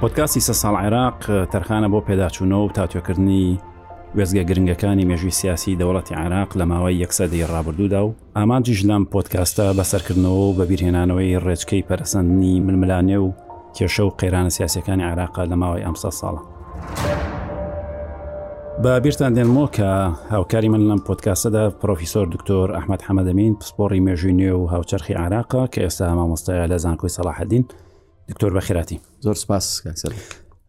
پۆدکاستی سە ساڵ عێراق تەرخانە بۆ پێداچوونەوە و تاتوێکردنی وێزگە گرنگەکانی مێژوی سیاسی دەوڵەتی عراق لە ماوەی یەکسەدەی ڕابردوودا و ئامانجیش لەم پۆتکاستە بەسەرکردنەوە و بەبیرهێنانەوەی ڕێچکەی پەرسەندنی ململانێ و کێشە و قەیرانە سیاسەکانی عراق لە ماوەی ئەمسە ساڵە بە بیرتان دێنمەوە کە هاوکاری من لەم پۆتکاسەدا پرۆفیسۆر دکتۆر ئەحمد حەمەدەمین پسپۆری مێژووی نوێ و هاوچەرخی عراقا کە ئێستا مامۆستایە لە زانکۆی سەڵاحدین دکتۆر بەخیراتی زۆر سپاس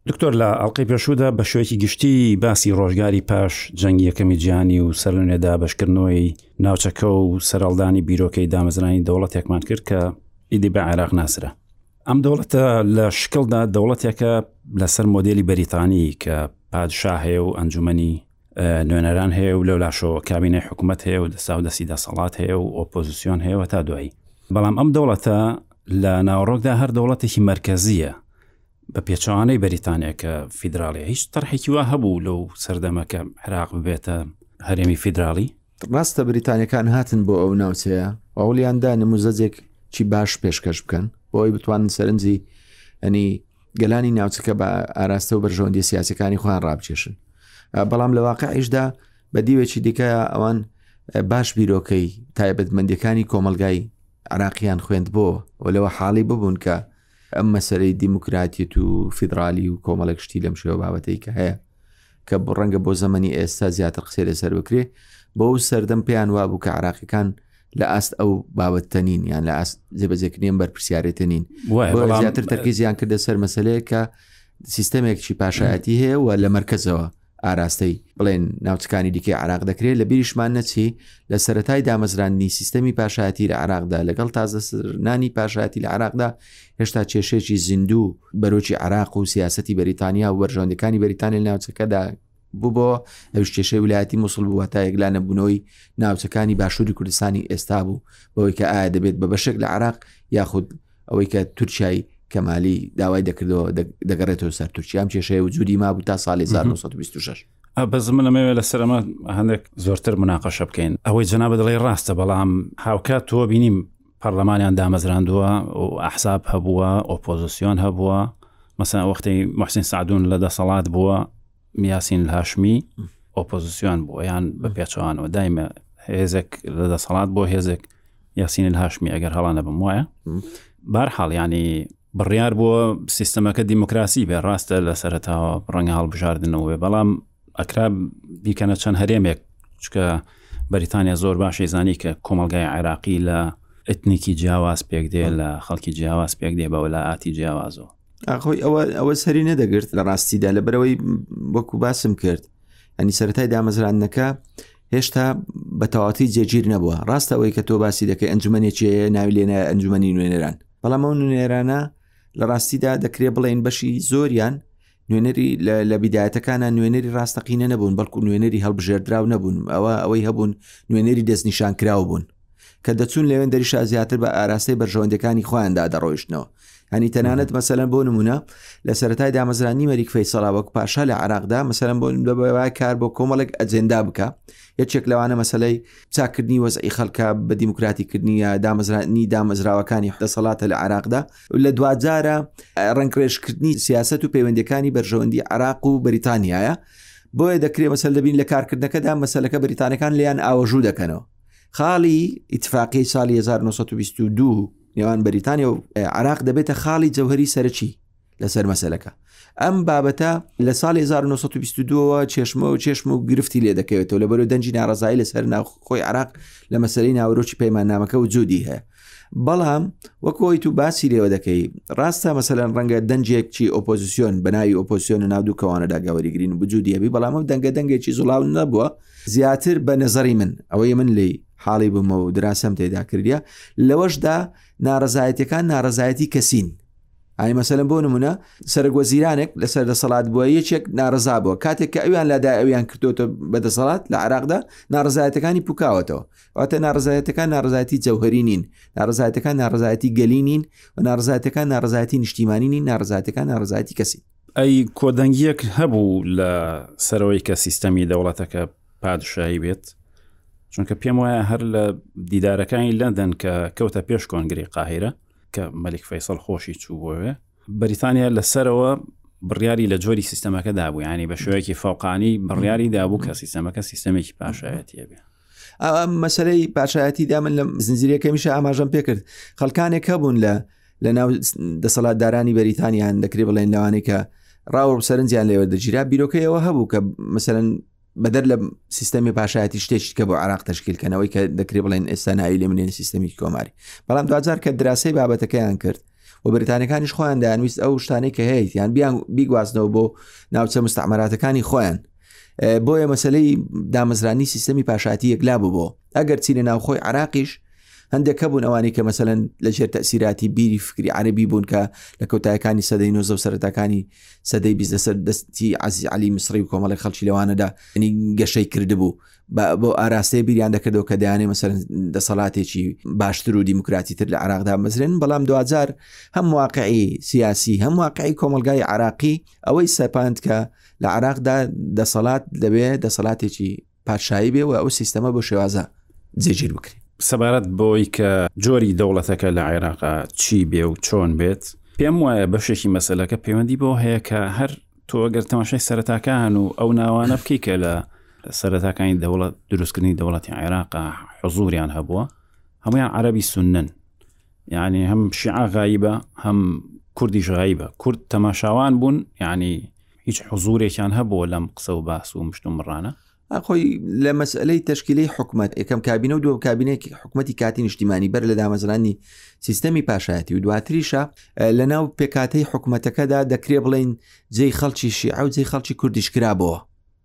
دکتۆر لە ئەڵلقەی پێشودا بە شوێکی گشتی باسی ڕۆژگاری پاش جەنگی یەکەمی جیانی و سەرونێدا بەشکردنەوەی ناوچەکە و سەرهەڵدانی بیرۆکەی دامەزرانی دەوڵەتێکمان کرد کە ئیدی بە عێراق ناسرە ئەم دەوڵەتە لە شکڵدا دەوڵەتێکە لەسەر مۆدێلی بەریتانی کە پادشا هەیە و ئەنجومنی نوێنەران هەیە و لەو لاشەوە کابینەی حکوومەت هەیە و دەسا و دەستی دەسەڵات هەیە و ئۆپۆزیسیۆن هەیەوە تا دوایی بەڵام ئەم دەوڵەتە لە ناوەڕۆکدا هەر دەوڵەتێکی مرکزیە بە پێچوانەی بەریتانیا کە فیدراالی هیچ تەرحێکی وا هەبوو لەو سەردەمەکە عراق ببێتە هەرێمی فیدراالی ڕاستە بریتانیەکان هاتن بۆ ئەو ناوچەیە ئەوڵیاندا نموزەجێک چی باش پێشکەش بکەن بۆی بتوانن سەرنجی ئەنی گەلانی ناوچەکە بە ئاراستە و بەرژەوەندی سیاسەکانی خۆیان ڕابچێشن بەڵام لە واقعیشدا بە دیوێکی دیکە ئەوان باش بیرۆکەی تایبەتمەندەکانی کۆمەلگای عراقییان خوێند بۆ و لەوە حاڵی ببوون کە ئەم مەسەرەی دیموکراتیت و فیدراالی و کۆمەڵێک شتی لەم شێوە بابەتەی کە هەیە کە ڕەنگە بۆ زەمەنی ئێستا زیاتر قسەی لەسەر بکرێ بەو سەردەم پێیان وابوو کە عراقیەکان لە ئاست ئەو بابەتە نین یان لە ئاست جێبەجێکردنیان بەرپسیارێتە نین زیاتر تەرکیزیان کردە سەر مەسلەیە کە سیستەمێکچی پاشایەتی هەیە و لە مرکزەوە ئاراستەی بڵێن ناوچەکانی دیکەی عراق دەکرێت لە بیریشمان نەچی لە سەتای دامەزراندنی سیستەمی پاشایەتی لە عراقدا لەگەڵ تازەسرنانی پاشایەتی لە عراقدا هێشتا کێشێکی زیندوو بەرۆکی عراق و سیاستی بەریتانیا و وەرژەندەکانی بەریتانیا ناوچەکەدا بووبەوە ئەوش کێشەی ویلایەتی مووسڵ بووە تا یەکلا نەبوونەوەی ناوچەکانی باشووری کوردستانی ئێستا بوو بەوەی کە ئایا دەبێت بە بەشێک لە عراق یاخود ئەوەی کە تورکای کەمالی داوای دەکردەوە دەگەڕێتەوە سەر تورکیام کێشەیە و جوودی ما بوو تا ساڵی 1926 بەز من لەمەوێ لەسەر ئەمە هەندێک زۆرتر مناقەشە بکەین ئەوەی جەنا بەدڵی ڕاستە بەڵام هاوکات تۆ بینیم پەڕلەمانیان دامەزراندووە و ئەحزاب هەبووە، ئۆپۆزسیۆن هەبووە، مەسەن وەختی محسین سەعدون لە دەسەڵات بووە، یاسین الهاشمی ئۆپۆزسیۆن بووە، یان بە پێچەوانەوە دایمە هێزێک لە دەسەڵات بۆ هێزێک یاسین الهاشمی ئەگەر هەڵا نەبم وایە بارحاڵ ینی بڕیار بووە سیستەمەکە دیموکراسی بێ ڕاستە لە سەرتاوە ڕەنگە هەڵبژاردنەوە بێ بەڵام ئەکرا بیکەنە چەند هەرێمێک چکە بەریتانیا زۆر باشی زانی کە کۆمەلگای عێراقی لە ئەتنیکی جیاواز پێک دێ لە خەڵکی جیاواز پێک دێ بەوە لە ئاتی جیاوازەوە ئاخۆی ئەوە ئەوە سەری نەدەگرت لە ڕاستیدا لە بەرەوەی وەکو باسم کرد ئەنی سەرای دامەزراندنەکە هێشتا بە تەواتی جێگیر نەبووە ڕاستەوەی کە تۆ باسی دەکەی ئەنجومەنێکیەیە ناوی لێنە ئەنجومی نوێنەران بەڵام ئەو نوێنەرانە لە ڕاستیدا دەکرێ بڵێن بەشی زۆریان نوێنەری لە بیدایەتەکانە نوێنەری ڕاستەقینە نەبوون بەڵکو نوێنەری هەڵبژێردراو نەبوون ئەوە ئەوەی هەبوون نوێنەری دەستنیشان کراو بوون کە دەچون لەوێن دەریشا زیاتر بە ئاراستەی بەرژەوەندەکانی خۆیاندا دەڕۆیشتنەوە هەنی تەنانەت مەسەلەن بۆ نمونە لە سەرای دامەزرانی مەریک فەیسەڵا وەک پاشا لە عراقدا مەسەرم بۆ بەبای کار بۆ کۆمەڵێک ئەجێندا بکە یەکێک لەوانە مەسلەی چاکردنی وەزعی خەلکە بە دیموکراتیکردنی یا دامەزرانی دامەزراوەکانی دەسەڵاتە لە عراقدا لە دوجارە ڕنگڕێژکردنی سیاست و پەیوەندەکانی بەرژەوەندی عراق و بریتانیایە بۆیە دەکرێ مەسەل دەبین لە کارکردنەکەدا مەسلەکە بریتانەکان لیان ئاوەژوو دەکەنەوە خاڵی ئیتفاقی ساڵی 1922 نێوان بریتانیا و عراق دەبێتە خاڵی جەوهری سەرچی لەسەر مەسلەکە ئەم بابەتە لە ساڵی 1922ەوە چێشمە و چێشم و گرفتی لێ دەکەوێتەوە لە بەرو دەنجی ناڕزایی لەسەر ناوخۆی عراق لە مەسلەی ناوەرۆکی پەیماننامەکە و جودی هەیە بەڵام وەکۆی تو باسی لێوە دەکەی ڕاستە مەسەلەن ڕەنگە دەنجێکچی ئۆپۆزیسیۆن بەناوی ئۆپۆسیۆن و ناودوو کەوانەدا گەوەریگرین بجودی هەبی بەڵام ئەو دەنگە دەنگێکی زوڵاو نەبووە زیاتر بە نەزەری من ئەوەی من لی حاڵی بوومە و دراسەم تێدا کردە لەوەشدا ناڕزایەتەکان ناڕزایەتی کەسین ئای مەسەلم بۆ نمونە سەرک وەزیرانێک لەسەر دەسەڵات بووە یەکێک ناڕزا بووە کاتێک کە ئەویان لادا ئەویان کردوتە بە دەسەڵات لە عراقدا ناڕزایەتەکانی پوکاوەتەوە واتە ناڕزایەتەکان ناڕزایەتی جەوهری نین ناڕزایەتەکان ناڕزایەتی گەلی نین و ناڕزایەتەکان ناڕزایەتی نیشتیمانی نین ناڕزایەتەکان ناڕزایەتی کەسی ئەی کۆدەنگیەک هەبوو لە سەرەوەی کە سیستەمی دەوڵەتەکە پادشایی بێت چونکە پێم وایە هەر لە دیدارەکانی لەندەن کە کەوتە پێش کۆنگری قاهرە کە مەلیک فەیسەڵ خۆشی چوو بۆێ بەریتانیا لەسەرەوە بڕیاری لە جۆری سیستەمەکە دابوو ینی بە شوەیەکی فەوقانی بڕیاری دابوو کە سیستەمەکە سیستەمێکی پاشایەتیە بێ ئەم مەسلەی پاشایەتی دامن لە زنجیرەکەمیشە ئاماژەم پێکرد خەڵکانێک هەبوون لە لە ناو دەسەڵاتدارانی بەریتانیان دەکری بڵێن لەوانەیە کە ڕاوە سەرنجیان لێوە دەگیرا بیرۆکەیەوە هەبوو کە مثلەن بەدەر لە سیستەمی پاشایەتی شتێکی کە بۆ عراق تشکیلکەنەوەی کە دەکری بڵێن ئێستا ناوی لێ منێن سیستەمی کۆماری بەڵام دوجار کە دراسی بابەتەکەیان کرد و بریتانەکانیش خۆیان دەیانویست ئەو شتانەی کە هەیە یان بیان بیگوازنەوە بۆ ناوچە مستعمەراتەکانی خۆیان بۆیە مەسلەی دامەزرانی سیستەمی پاشاتی یەکلا ببوو ئەگەر چی لە ناوخۆی عراقیش هەندێک هەبوون ئەوانی کە مەسەن لە ژێر تەسیراتی بیری فکری عربی بوون کە لە کۆتایەکانی سەدەی نۆزە و سەرەتاکانی سەدەی بیست لەسەر دەستی عزی علی مسری و کۆمەڵی خەڵکی لەوانەدا ینی گەشەی کردبوو بۆ ئاراستەیە بیریان دەکردەوە کە دایانێ مەسەر دەسەڵاتێکی باشتر و دیموکراتی تر لە عراقدا مەزرێن بەڵام دوجار هەم واقعی سیاسی هەم واقعی کۆمەلگای عراقی ئەوەی سەپاند کە لە عراقدا دەسەڵات دەبێ دەسەڵاتێکی پادشایی بێ و ئەو سیستەمە بۆ شێوازە جێگیر بکرێت سەبارەت بۆی کە جۆری دەوڵەتەکە لە عێراقا چی بێ و چۆن بێت پێم وایە بەشێکی مەسلەکە پەیوەندی بۆ هەیە کە هەر تۆ گەر تەماشای سەرتاکان و ئەو ناوانە بکەی کە لە سەرەتاکانی دەوڵەت دروستکردنی دەوڵەتی عێراقا حزوریان هەبووە هەمویان عەربی سنن یعنی هەم شیعغایبە هەم کوردیش غایبە کورد تەماشاوان بوون یعنی هیچ حزورێکیان هەبووە لەم قسە و باس و مشت و مڕانە ئەخۆی لە مەسئلەی تشکیلی حکوومەت یەکەم کابینە و دووە کابینێکی حکوومەتتی کاتی نیشتیمانی بەر لە دامەزرانی سیستەمی پاشایەتی و دواتریشە لە ناو پێکاتەی حکوومەتەکەدا دەکرێ بڵین جێی خەڵکی شیعە و جێ خەڵکی کوردیشکرابەوە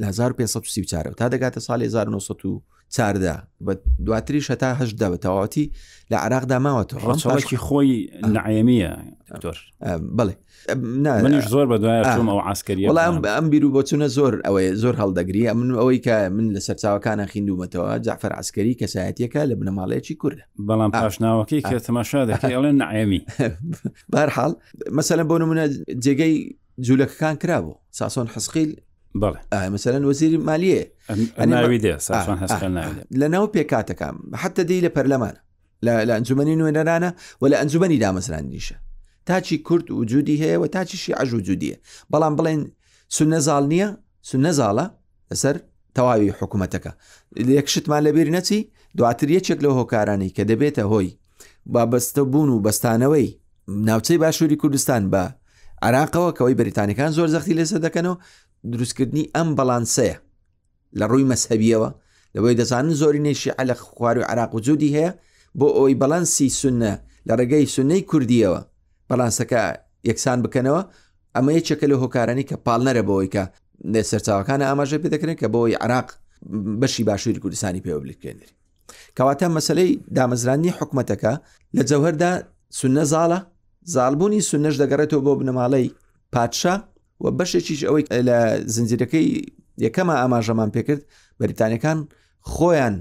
لە 1534 تا دەگاتە ساڵی 1940 بە دواتری شەتا هەشدا بە تەواتی لە عراقدا ماوە ڕەچەڵکی خۆی نعەمیە دکتۆر بڵێ منیش زۆر بە دوای چۆم ئەو عسکەری وڵام ئەم بیرو بۆچونە زۆر ئەوەیە زۆر هەڵدەگری من ئەوەی کە من لە سەرچاوەکانە خیندومەتەوە جعفر عسکەری کەسایەتەکە لە بنەماڵەیەکی کوردە بەڵام پاشناوەکەی کە تەماشا دەکەی ئەڵێن نعەمی بارحاڵ مەسەلە بۆ نمونە جێگەی جوولەکەکان کرا بوو ساسۆن حسقیل مەسەرەن وەزیری مالیە لە ناو پێکاتەکان حتە دی لە پەرلەمان لە ئەنجومی نوێنەرانە و لە ئەنجومی دامەزران نیشە تاچی کورد وجودی هەیە و تاچیشی عژ وجودیە بەڵام بڵێن سنە زاڵ نییە سنە زاڵە لەسەر تەواوی حکوومەتەکە لێک شتمان لەبیر نەچی دواتر یەکێک لە هۆکارانی کە دەبێتە هۆی بابەستە بوون و بەستانەوەی ناوچەی باشووری کوردستان بە عراقەوە کەەوەی بریتانەکان زۆر زەختی لەسەر دەکەنەوە دروستکردنی ئەم بەڵانسەیە لە ڕووی مەسەبیەوە لەوەی دەزانن زۆری نەیشیع لە خوار و عراق و جودی هەیە بۆ ئەوی بەڵەنسی سنە لە ڕێگەی سنەی کوردیەوە بەلانسەکە یەکسان بکەنەوە ئەمە یەکێکە لە هۆکارانی کە پاڵنەرە بەوەی کە سەرچاوەکان ئاماژە پێ دەکرێن کە بەوەی عراق بەشی باشووری کوردستانی پێوە بلکێنێت کەواتە مەسلەی دامەزرانی حکوومەتەکە لە جەوهردا سنە زاڵە زالبوونی سنەش دەگەڕێتەوە بۆ بنەماڵەی پادشا و بەشێکیش ئەوەی لە زنجیرەکەی یەکەمە ئاماژەمان پێکرد بەریتانەکان خۆیان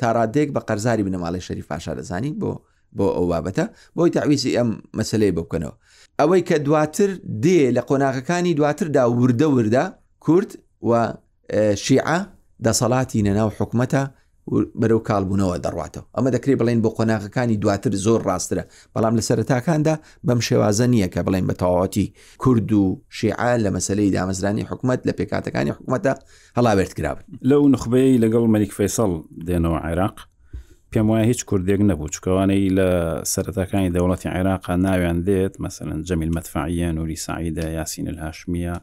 تاڕادێک بە قەرزاری بنەماڵی شەری پاشا دەزانی بۆ بۆ ئەو بابەتە بۆی تاویزی ئەم مەسلەی بۆ بکەنەوە ئەوەی کە دواتر دێ لە قۆناغەکانی دواتردا وردە وردە کورد و شیعە دەسەڵاتی نەناو حکومەتە بەرەو کاڵبوونەوە دەڕاتەوە ئەمە دەکرێت بڵێن بۆ قۆناغەکانی دواتر زۆر ڕاسترە بەڵام لە سەرتاکاندا بەم شێوازە نییە کە بڵێن بە تەواوەتی کورد و شیعە لە مەسلەی دامەزرانی حکومت لە پێکاتەکانی حکومەتە هەڵاوێرت کرابن لەو نخبەی لەگەڵ مەریک فەیسەڵ دێنەوە عێراق پێم وایە هیچ کوردێک نەبوو چکەوانەی لە سەرەتاکانی دەوڵەتی عێراقا ناویان دێت مەسەن جەمیل مەدفعە نووری سعیدە یاسین الهاشمیە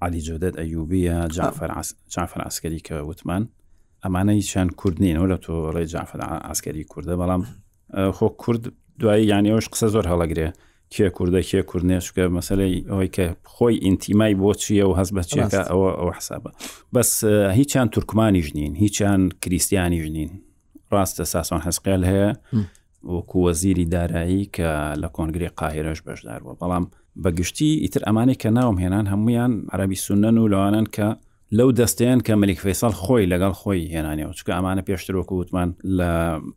علی جودت ئەیوبیە جعفر جعفر عسکەری کە وتمان ئەمانە هیچیان کورد نینەوە لە تۆ ڕێ جعفر عسکەری کوردە بەڵام خۆ کورد دوایی یانەوەش قسە زۆر هەڵەگرێ کێ کوردە کێ کوردنێشکە مەسلەی ئەوەی کە خۆی ئینتیمای بۆ چییە و هەز بە چیەکە ئەوە ئەو حسابە بەس هیچیان تورکمانیش نین هیچیان کریسیانیش نین ڕاستە ساسۆن حسقل هەیە وەکو وەزیری دارایی کە لە کۆنگرەی قاهیرەش بەشدار بووە بەڵام بە گشتی ئیتر ئەمانەی کە ناوم هێنان هەمویان عەرەبی سوننەن و لەوانەن کە لەو دەستەیەن کە مەلیک فەیسەڵ خۆی لەگەڵ خۆی هێنانیەوە چونکە ئەمانە پێشتر وەکو وتمان لە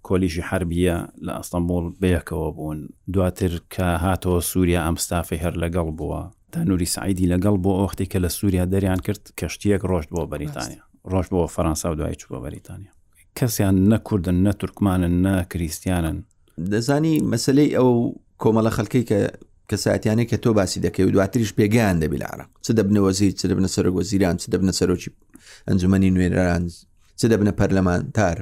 کۆلیژی حەربیە لە ئەستەمبوڵ بەیەکەوە بوون دواتر کە هاتەوە سووریا ئەم ستافەی هەر لەگەڵ بووە تا نوری سعیدی لەگەڵ بۆ ئەوختی کە لە سووریا دەریان کرد کەشتیەک ڕۆشت بۆ بەریتانیا ڕۆژ بۆ فەرەنسا و دوای چوو بۆ بەریتانیا کەسیان نە کوردن نە تورکمانن نە کریستیانن. دەزانی مەسلەی ئەو کۆمەڵە خەلکەی کە کەساتیانەی کە تۆ باسی دەکەی و دواتریش پێگەیان دەبی لە عراق چ دەبنە وەزیر چ دەبنە سەرۆک وەزیران چ دەبنە سەرۆکی ئەنجومنی نوێنەران چ دەبنە پەرلەمانتار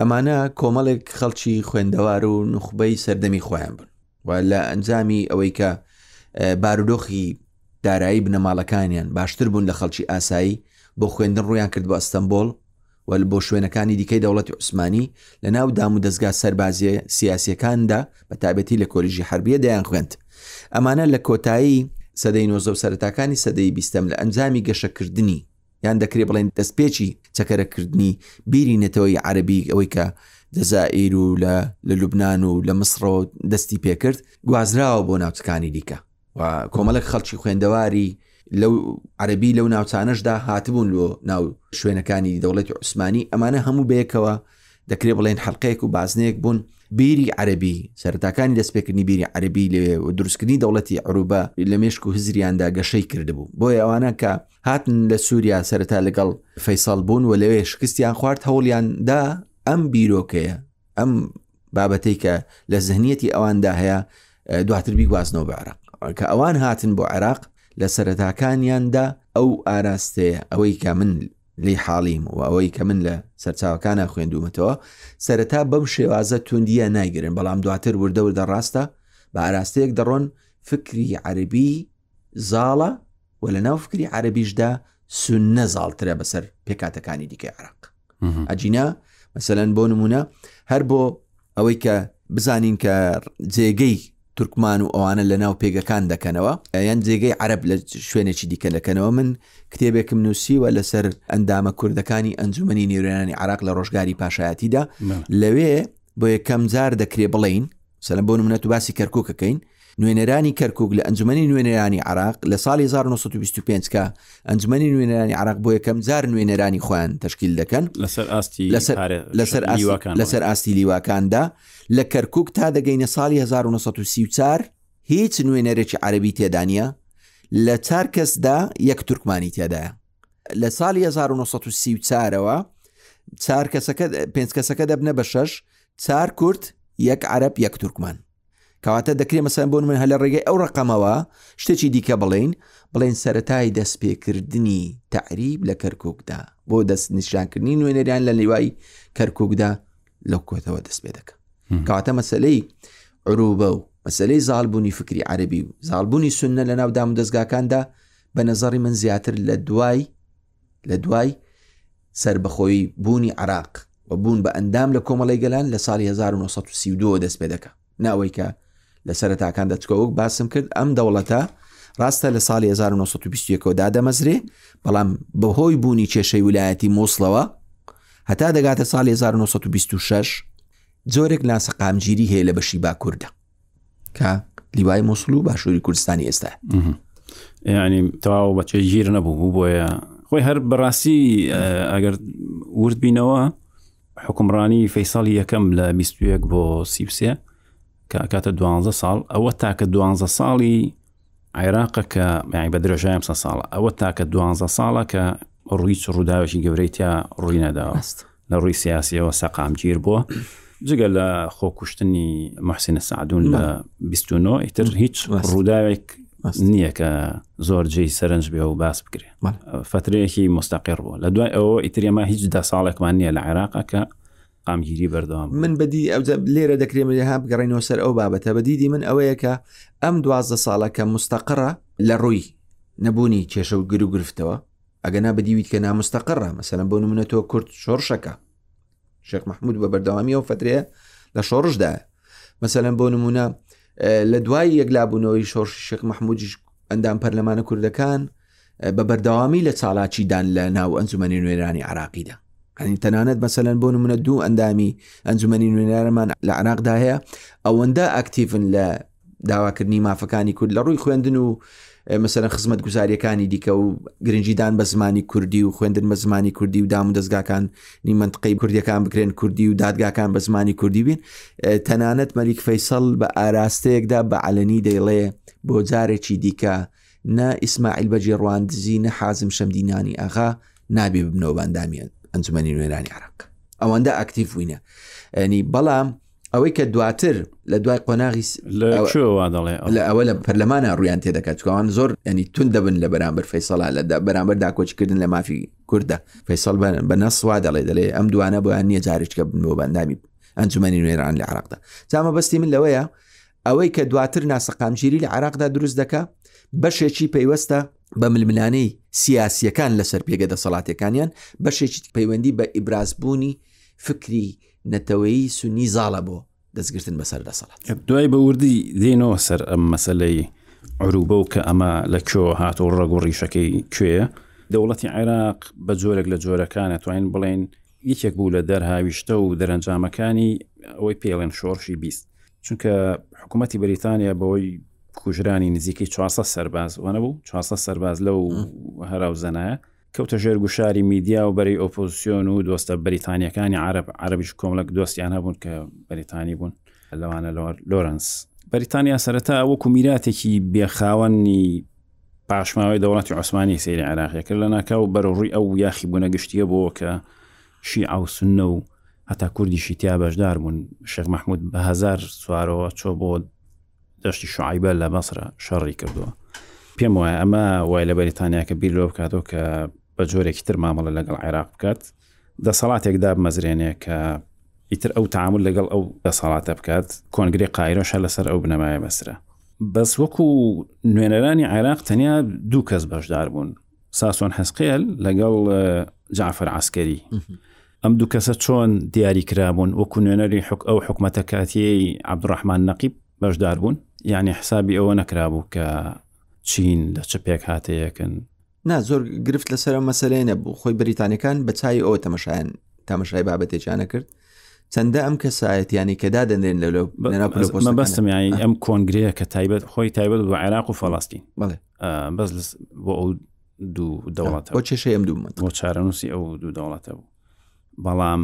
ئەمانە کۆمەڵێک خەڵکی خوێندەوار و نخبەی سەردەمی خۆیان بوون و لە ئەنجامی ئەوەی کە بارودۆخی دارایی بنەماڵەکانیان باشتر بوون لە خەڵکی ئاسایی بۆ خوێندن ڕویان کرد بە ئەستەمبۆڵ و بۆ شوێنەکانی دیکەی دەوڵەتی عوسمانی لە ناو دام و دەستگا سەربازیە سیاسەکاندا بە تابەتی لە کۆلیژی حربیە دەیان خوێند ئەمانە لە کۆتایی سەدەی نۆزە و سەرتاکانی سەدەی بیستەم لە ئەنجامی گەشەکردنی یان دەکرێت بڵێن دەستپێکی چەکەرەکردنی بیری نەتەوەی عەربی ئەوەی کە دەزائیر و لە لە لوبناان و لە مسڕەوە دەستی پێکرد گوازراوە بۆ ناوچەکانی دیکە و کۆمەڵک خەڵکی خوێندەواری لەو عەربی لەو ناوچانەشدا هاتبوون لۆ ناو شوێنەکانی دەوڵەتی عوسمانی ئەمانە هەموو بەیەکەوە دەکرێت بڵێن حلقەیەک و بازنەیەک بوون بیری عەربی سەرتاکانی دەستپێکردنی بیری عەربی لەوێ و دروستکردنی دەوڵەتی عروبە لە مێشک و هزریاندا گەشەی کردبوو بۆ ئەوانە کە هاتن لە سووریا سەرتا لەگەڵ فەیساڵ بوون و لەوێ شکستیان خوارد هەوڵیان دا ئەم بیرۆکەیە ئەم بابەتەی کە لە زهنیەتی ئەواندا هەیە دواتر بیگوازنەوە بە عراق کە ئەوان هاتن بۆ عێراق لە سەرەتاکانیاندا ئەو ئاراستەیە ئەوەی کە من لی حاڵیم و ئەوەی کە من لە سەرچاوەکانە خوێندومەتەوە سەرەتا بەم شێوازە توندیە نایگرن بەڵام دواتر وردەوردە ڕاستە بە ئاراستەیەک دەڕۆن فکری عەربی زاڵە و لە ناو فکری عەربیشدا سونە زاڵترە بەسەر پێکاتەکانی دیکەی عراق ئەجینا مەسەەن بۆ نمونە هەر بۆ ئەوەی کە بزانین کە جێگەی تورکمان و ئەوانە لە ناو پێگەکان دەکەنەوە یان جێگەی عرب لە شوێنێکی دیکە دەکەنەوە من کتێبێکم نووسیوە لەسەر ئەندامە کوردەکانی ئەنجومی نیرۆیانی عراق لە ڕۆژگاری پاشایەتیدا لەوێ بۆ یەکەم جار دەکرێ بڵین سەلەم بۆ نمونەت و باسی کەرککەکەین نوێنەرانی کەرکک لە ئەنجومی نوێنەرانی عراق لە ساڵی 1925 کە ئەنجمی نوێنەرانی عراق بۆ یەکەم جار نوێنەرانی خۆیان تشکیل دەکەن لەسەر ئاستی لەسەر لەسەر ئاستی لیواکاندا لە کەرکک تا دەگەینە ساڵی 1934 هیچ نوێنەرێکی عەربی تێدانە لە چار کەسدا یەک تورکمانی تێدایە لە ساڵی 1934ەوە چار کەسەکە پێنج کەسەکە دەبنە بە شەش چار کورد یەک عەرەب یەک تورکمان کەواتە دەکرێت مەسەن بۆن من هە لە ڕێگەی ئەو ڕقەمەوە شتێکی دیکە بڵین بڵێن سەتای دەستپێکردنی تعریب لە کەرککدا بۆ دەست نیشانکردنی نوێنەریان لە لیوای کەرککدا لەو کۆتەوە دەست پێ دەکە کەواتە مەسلەی عروبە و مەسلەی زالبوونی فکری عەربی و زالبوونی سنە لە ناو دام و دەستگاکاندا بە نەزەڕی من زیاتر لە دوای لە دوای سربەخۆی بوونی عراق و بوون بە ئەندام لە کۆمەڵی گەلان لە ساڵی 1932 دەست پێ دەکە ناوەی کە لە سەرتاکان دەچکەوەک باسم کرد ئەم دەوڵەتە ڕاستە لە ساڵی 1920 دادەمەزرێ بەڵام بەهۆی بوونی کێشەی ولایەتی مووسڵەوە هەتا دەگاتە ساڵی 1926 جۆرێک ناسەقامگیری هەیە لە بەشی باکووردا کە لیوای مووسڵ و باشووری کوردستانی ئێستا ینی تەواو بەچێ گیر نەبوو بوو بۆیە خۆی هەر بەڕاستی ئەگەر ورد بینەوە حکمڕانی فەیساڵی یەکەم لە 21 بۆ سیوسێ کە کاتە دوانزە ساڵ ئەوە تاکە دوانزە ساڵی عێراقە کە یانی بە درێژایم سە ساڵە ئەوە تاکە دوانزە ساڵە کە ڕووی چ ڕووداوێکی گەورەی تیا ڕووی نەداوەست لە ڕووی سیاسیەوە سەقامگیر بووە جگە لە خۆکوشتنی محسینە سعدون لە 29 ئیتر هیچ ڕووداوێک نییە کە زۆر جێی سەرنج بێ و باس بکرێ فترەیەکی مستەقر بوو لە دوای ئەوە ئیتر ئێمە هیچ دە ساڵێکمان نییە لە عێراقە کە قامگیری بەردەوام من بەدی ئەو لێرە دەکرێت لێها بگەڕێنەوە سەر ئەو بابەتە بە دیدی من ئەوەیە کە ئەم دوازدە ساڵە کە مستەقڕە لە ڕووی نەبوونی کێشە و گر و گرفتەوە ئەگەنا بدیویت کە نامستەقڕە مەسەلەن بۆ نمونە تۆ کورد شۆڕشەکە شێخ مححمود بە بەردەوامی ئەو فترەیە لە شۆڕشدایە مەسەلەن بۆ نمونە لە دوای یەکلابوونەوەی شۆڕش شێخ مححمودیش ئەندام پەرلەمانە کوردەکان بە بەردەوامی لە چالاکیدان لە ناو ئەنجومەنی نوێرانی عراقیدا ئەنی تەنانەت مەسەەن بۆ نمونە دوو ئەندامی ئەنجومەنی نوێنەرمان لە عراقدا هەیە ئەوەندە ئاکتیفن لە داواکردنی مافەکانی کورد لە ڕووی خوێندن و مەسەرە خزمەت گوزاریەکانی دیکە و گرنجیدان بە زمانی کوردی و خوێندن بە زمانی کوردی و دام و دەستگاکان نیمەنتقی کوردیەکان بکرێن کوردی و دادگاکان بە زمانی کوردی بین تەنانەت مەلیک فەیسەڵ بە ئاراستەیەکدا بە علەنی دەیڵێ بۆ جارێکی دیکە نە ئیسماعیل بەجێ ڕوان دزی نە حازم شەمدینانی ئەغا نابێ ببنەوە باندامیان ئەنجومەنی نوێرانی عراق ئەوەندە ئاکتیف بووینە ئەنی بەڵام ئەوەی کە دواتر لە دوای قۆناغی لە ئەوە لە پەرلەمانە ڕویان تێ دەکات چکوان زۆر ئەنی تون دەبن لە بەرامبەر فەیسەڵا لە بەرامبەر داکۆچکردن لە مافی کووردە فەیسەڵ بەن بە نەسوا دەڵێ دەڵێ ئەم دوانە بۆیان نییە جارچکە بن بۆ بەندامی ئەنجومەنی نوێران لە عراقدا جامە بەستی من لەوەیە ئەوەی کە دواتر ناسەقامگیری لە عراقدا دروست دەکە بەشێکی پەیوەستە بە ململانەی سیاسیەکان لەسەر پێگە دەسەڵاتەکانیان بەشێکی پەیوەندی بە ئیبرازبوونی فکری نەتەوەیی سنی زاڵە بۆ دەستگرتن بەسەر دەسەڵات دوای بە وردی دێنەوە سەر ئەم مەسلەی عروبە و کە ئەمە لە کۆ هات و ڕەگ و ڕیشەکەی کوێ دەوڵەتی عێراق بە جۆرێک لە جۆرەکانە توانین بڵێن یەکێک بوو لە دەرهاویشتە و دەرەنجامەکانی ئەوەی پێڵێن شۆڕشی بیست چونکە حکوومەتتی بریتانیا بەوەی کوژرانی نزیکەی 400 سەرباز وەنەبوو 400 سەرباز لەو هەراو زەنایە کەوتە ژێر گوشاری میدیا و بەری ئۆپۆزیسیۆن و دۆستە بریتانیەکانی عرب عربیش کۆمەڵک دۆستیان هەبوون کە بریتانی بوون لەوانە لۆرنس بریتانیا سەرەتا وەکو میراتێکی بێخاوەنی پاشماوەی دەوڵەتی عوسمانی سری عراقی کرد لە ناکاو بەرەڕووی ئەو یاخی بوونە گشتیە بۆ کە شیعە و سنە و هەتا کوردیشی تیا بەشدار بوون شێخ مححمود بە هزار سوارەوە چۆ بۆ دەشتی شعیبە لە بەسرە شەڕی کردووە پێم وایە ئەمە وای لە بەریتانیاکە بیر لۆ بکاتەوە کە بە جۆرێکی تر مامەڵە لەگەڵ عێراق بکات دەسەڵاتێک دابمەزرێنێ کە ئیتر ئەو تعامل لەگەڵ ئەو دەسەڵاتە بکات کۆنگری قایرۆشە لەسەر ئەو بنەمایە بەسرە بەس وەکو نوێنەرانی عێراق تەنیا دوو کەس بەشدار بوون ساسۆن حەسقێل لەگەڵ جعفر عسکەری ئەم دوو کەسە چۆن دیاری کرابوون وەکو نوێنەری حک ئەو حکوومەتە کاتیەی عبدڕحمان نەقیب بەشدار بوون یعنی حسابی ئەوە نەکرابوو کە چین لە چ پێک هاتەیەکن نا زۆر گرفت لەسەر مەسلەیە نەبوو خۆی بریتانەکان بە چای ئەوە تەمەشایان تامەشای بابەتێکیانە کرد چەندە ئەم کەسایەتیانی کەدا دەنرێن لە لەبەستم یانی ئەم کۆنگرەیە کە تایبەت خۆی تایبەت بە عێراق و فەڵاستین بڵێ بەس بۆ ئەو دوو دەوڵات بۆ چێشەی ئەم دوو بۆ چارەنووسی ئەو دوو دەوڵاتە بوو بەڵام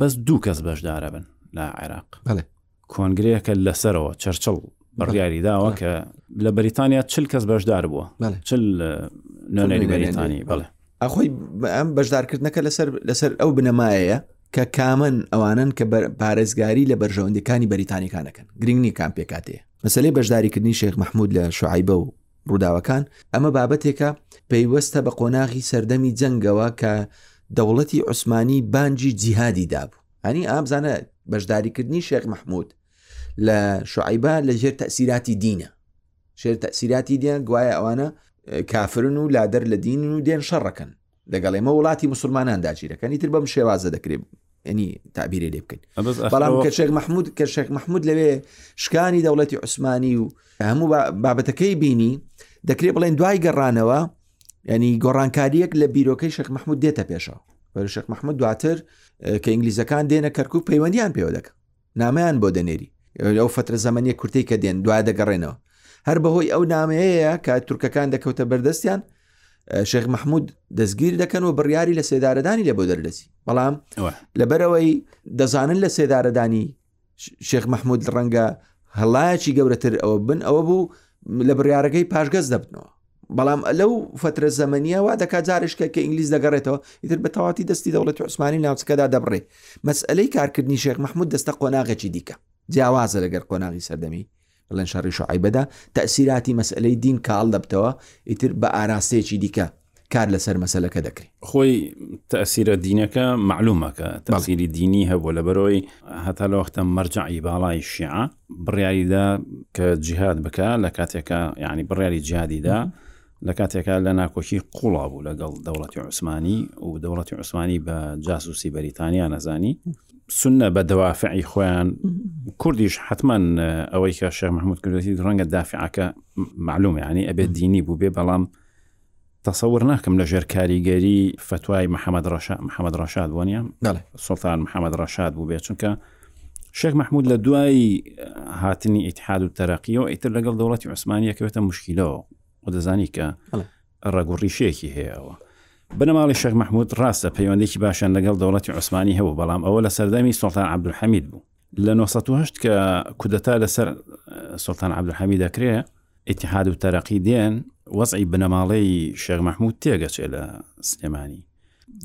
بەس دوو کەس بەشدارە بن لە عێراق بەڵێ کۆنگرەیەکە لەسەرەوە چەرچڵ بڕیاری داوە کە لە بەریتانیا چل کەس بەشدار بووە چل نوێنەری بەریتانی بڵێ ئەخۆی ئەم بەشدارکردنەکە لەسەر لەسەر ئەو بنەمایەیە کە کامن ئەوانن کە پارێزگاری لە بەرژەوەندەکانی بەریتانیکانەکەن گرنگنی کام پێکاتەیە مەسەلەی بەشداریکردنی شێخ مەحمود لە شعیبە و ڕووداوەکان ئەمە بابەتێکە پەیوەستە بە قۆناغی سەردەمی جەنگەوە کە دەوڵەتی عوسمانی بانجی جیهادی دابوو هەنی ئابزانە بەشداریکردنی شێخ مححمود لە شعیبە لە ژێر تەسیراتی دینە شێر تەسیراتی دیان گوایە ئەوانە کافرن و لادەر لە دین و دێن شەڕەکەن لەگەڵ ئێمە وڵاتی مسلمانان داگیرەکەن ئیتر بەم شێوازە دەکرێت ینی تابیرێ لێ بکەین بەڵام کە شێک مححمود کە شێک مححمود لەوێ شکانی دەوڵەتی عوسمانی و هەموو بابەتەکەی بینی دەکرێت بڵێن دوای گەڕانەوە ینی گۆڕانکاریەک لە بیرۆکەی شێک مححمود دێتە پێشەوە شێک مححمود دواتر کە ئینگلیزەکان دێنە کەرکک پەیوەندیان پێوە دەکە نامەیان بۆ دەنێری ئەو فترە زەمەنیە کورتەی کە دێن دوا دەگەڕێنەوە هەر بەهۆی ئەو نامەیەیە کە تورکەکان دەکەوتە بەردەستیان شێخ مححمود دەستگیر دەکەن و بڕیاری لە سێدارەدانی لە بۆ دەردەسی بەڵام لەبەرەوەی دەزانن لە سێدارەدانی شێخ مححمود ڕەنگە هەڵایەکی گەورەتر ئەوە بن ئەوە بوو لە بڕارەکەی پاشگەز دەبنەوە بەڵام لەو فترە زەمەنیە وا دەکات جارش کە کە ئینگلیز دەگەڕێتەوە ئیتر بە تەواتی دەستی دەوڵەتی عوسمانی ناوچەکەدا دەبڕێ مەسئلەی کارکردنی شێخ مححمود دەستە قۆناغێکی دیکە جیاوازە لەگەر قۆناغی سەردەمی بڵێن شەڕی شعیبەدا تەسیراتی مەسئلەی دین کاڵ دەبتەوە ئیتر بە ئاراستەیەکی دیکە کار لەسەر مەسلەکە دەکری خۆی تەسیرە دینەکە معلومەکە تەسیری دینی هەبوو لەبەرەوەی هەتا لە وەختە مەرجعی باڵای شیعە بڕیاری دا کە جیهاد بکە لە کاتێکە یعنی بڕیاری جیادیدا لە کاتێکا لە ناکۆکی قوڵا بوو لەگەڵ دەوڵەتی عوسمانی و دەوڵەتی عوسمانی بە جاسوسی بەریتانیا نەزانی سنە بە دەوافعی خۆیان کوردیش حتمما ئەوەی کە شێخ مححمود کردێتی ڕەنگە دافعەکە معلوم ینی ئەبێت دینی بوو بێ بەڵام تەسەور ناکەم لە ژێر کاریگەری فەتوای محەمەد ڕەشا محەمەد ڕەشاد بۆ نیە بەڵێ سڵتان محەمەد ڕەشاد بوو بێ چونکە شێخ مححمود لە دوای هاتنی ئیتحاد و تەرەقیەوە ئیتر لەگەڵ دەوڵەتی عوسمانیەکەوێتە مشکیلەوە و دەزانی کە بەڵێ. ڕەگوڕی شێکی هەیەەوە بنەماڵی شێخ مححمود ڕاستە پەیوەندێکی باشیان لەگەڵ دەوڵەتی عوسمانی هەبوو بەڵام ئەوە لە سەردەمی سڵتان عبدحمید بوو لە نۆ سەد و هەشت کە کودەتا لەسەر سوڵتان عەبدولحەمید دەکرێ ئیتیحاد و تەرەقی دێن وەزعی بنەماڵەی شێخ مەحموود تێگەچێ لە سلێمانی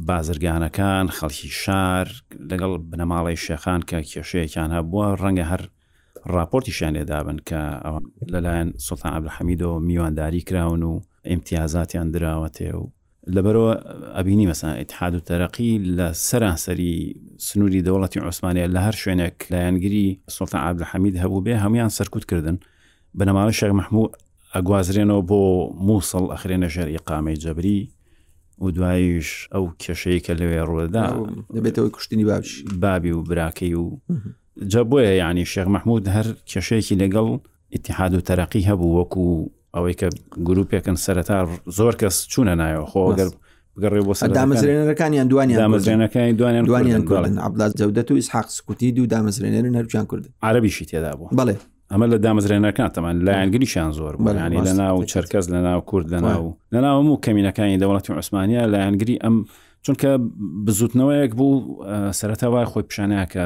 بازرگانەکان خەڵکی شار لەگەڵ بنەماڵەی شێخان کە کێشەیەکیان هەبووە ڕەنگە هەر راپۆرتیشیان لێدابن کە ئەوە لەلایەن سلتان عبدحەمیدەوە میوانداری کراون و ئیمتیازاتیان دراوەتێ و لەبەرئەوە ئەبینی مەسەلەن ئیتحاد و تەرەقی لە سەرانسەری سنووری دەوڵەتی عوسمانیە لە هەر شوێنێک لایەنگری سوڵتان عەبدولحەمید هەبوو بێ هەموان سەرکوت کردن بنەماڵەی شێخ مەحموود ئەگوازرێنەوە بۆ مووسڵ ئەخرێنە ژێر ئیقامەی جەبری و دواییش ئەو کێشەیە کە لەوێ ڕووەدا دەبێتەوەی کوشتنی باش بابی و براکەی و جا بۆیە یعنی شێخ مەحموود هەر کێشەیەکی لەگەڵ ئتیحاد و تەرەقی هەبوو وەکو ئەوەی کە گروپێکن سەرەتا زۆر کەس چوونە نایەوە خۆگەر بگەڕێ بۆ سەر دامەزرێنەرەکانیان دوانی دامەزرێنەکانی دوانیان دوانیان کوردن عبدڵاز جەودەت و ئیسحاق سکوتی دوو دامەزرێنەر نەرجان کرد عربیشی تێدا بوو بڵێ ئەمە لە دامەزرێنەکان تەمان لایەنگریشان زۆر بەلانی لە ناو چرکەس لە ناو کورد لە ناو لە ناو هەموو کەمینەکانی دەوڵەتی عوسمانیا لایەنگری ئەم چونکە بزوتنەوەیەک بوو سەرەتاوای خۆی پیشانەکە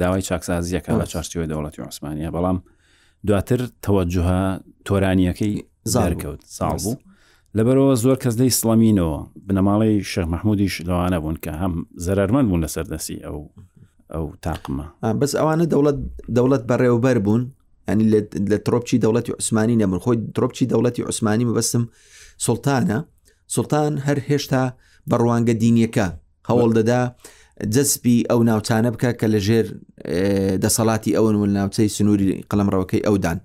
داوای چاکسازیەکە لە چارچەوەی دەوڵەتی عوسمانیا بەڵام دواتر تەوەجهە تۆرانیەکەی زارکەوت ساڵ بوو لەبەرەوە زۆر کەس دەی سڵەمینەوە بنەماڵەی شەخ مححمودیش لەوانە بوون کە هەم زەرمەند بوون لەسەر دەسی ئەو ئەو تاقمە بەس ئەوانە دەوڵەت دەوڵەت بەڕێوەبەر بوون ینی لە ترۆپچی دەوڵەتی عوسمانی نەبن خۆی ترۆپچی دەوڵەتی عوسمانی مەبەستم سلتانە سلتان هەر هێشتا بەڕوانگە دینیەکە هەوڵ دەدا جەسپی ئەو ناوچانە بکە کە لە ژێر دەسەڵاتی ئەوەن و ناوچەی سنووری قەڵمڕەوەکەی ئەودان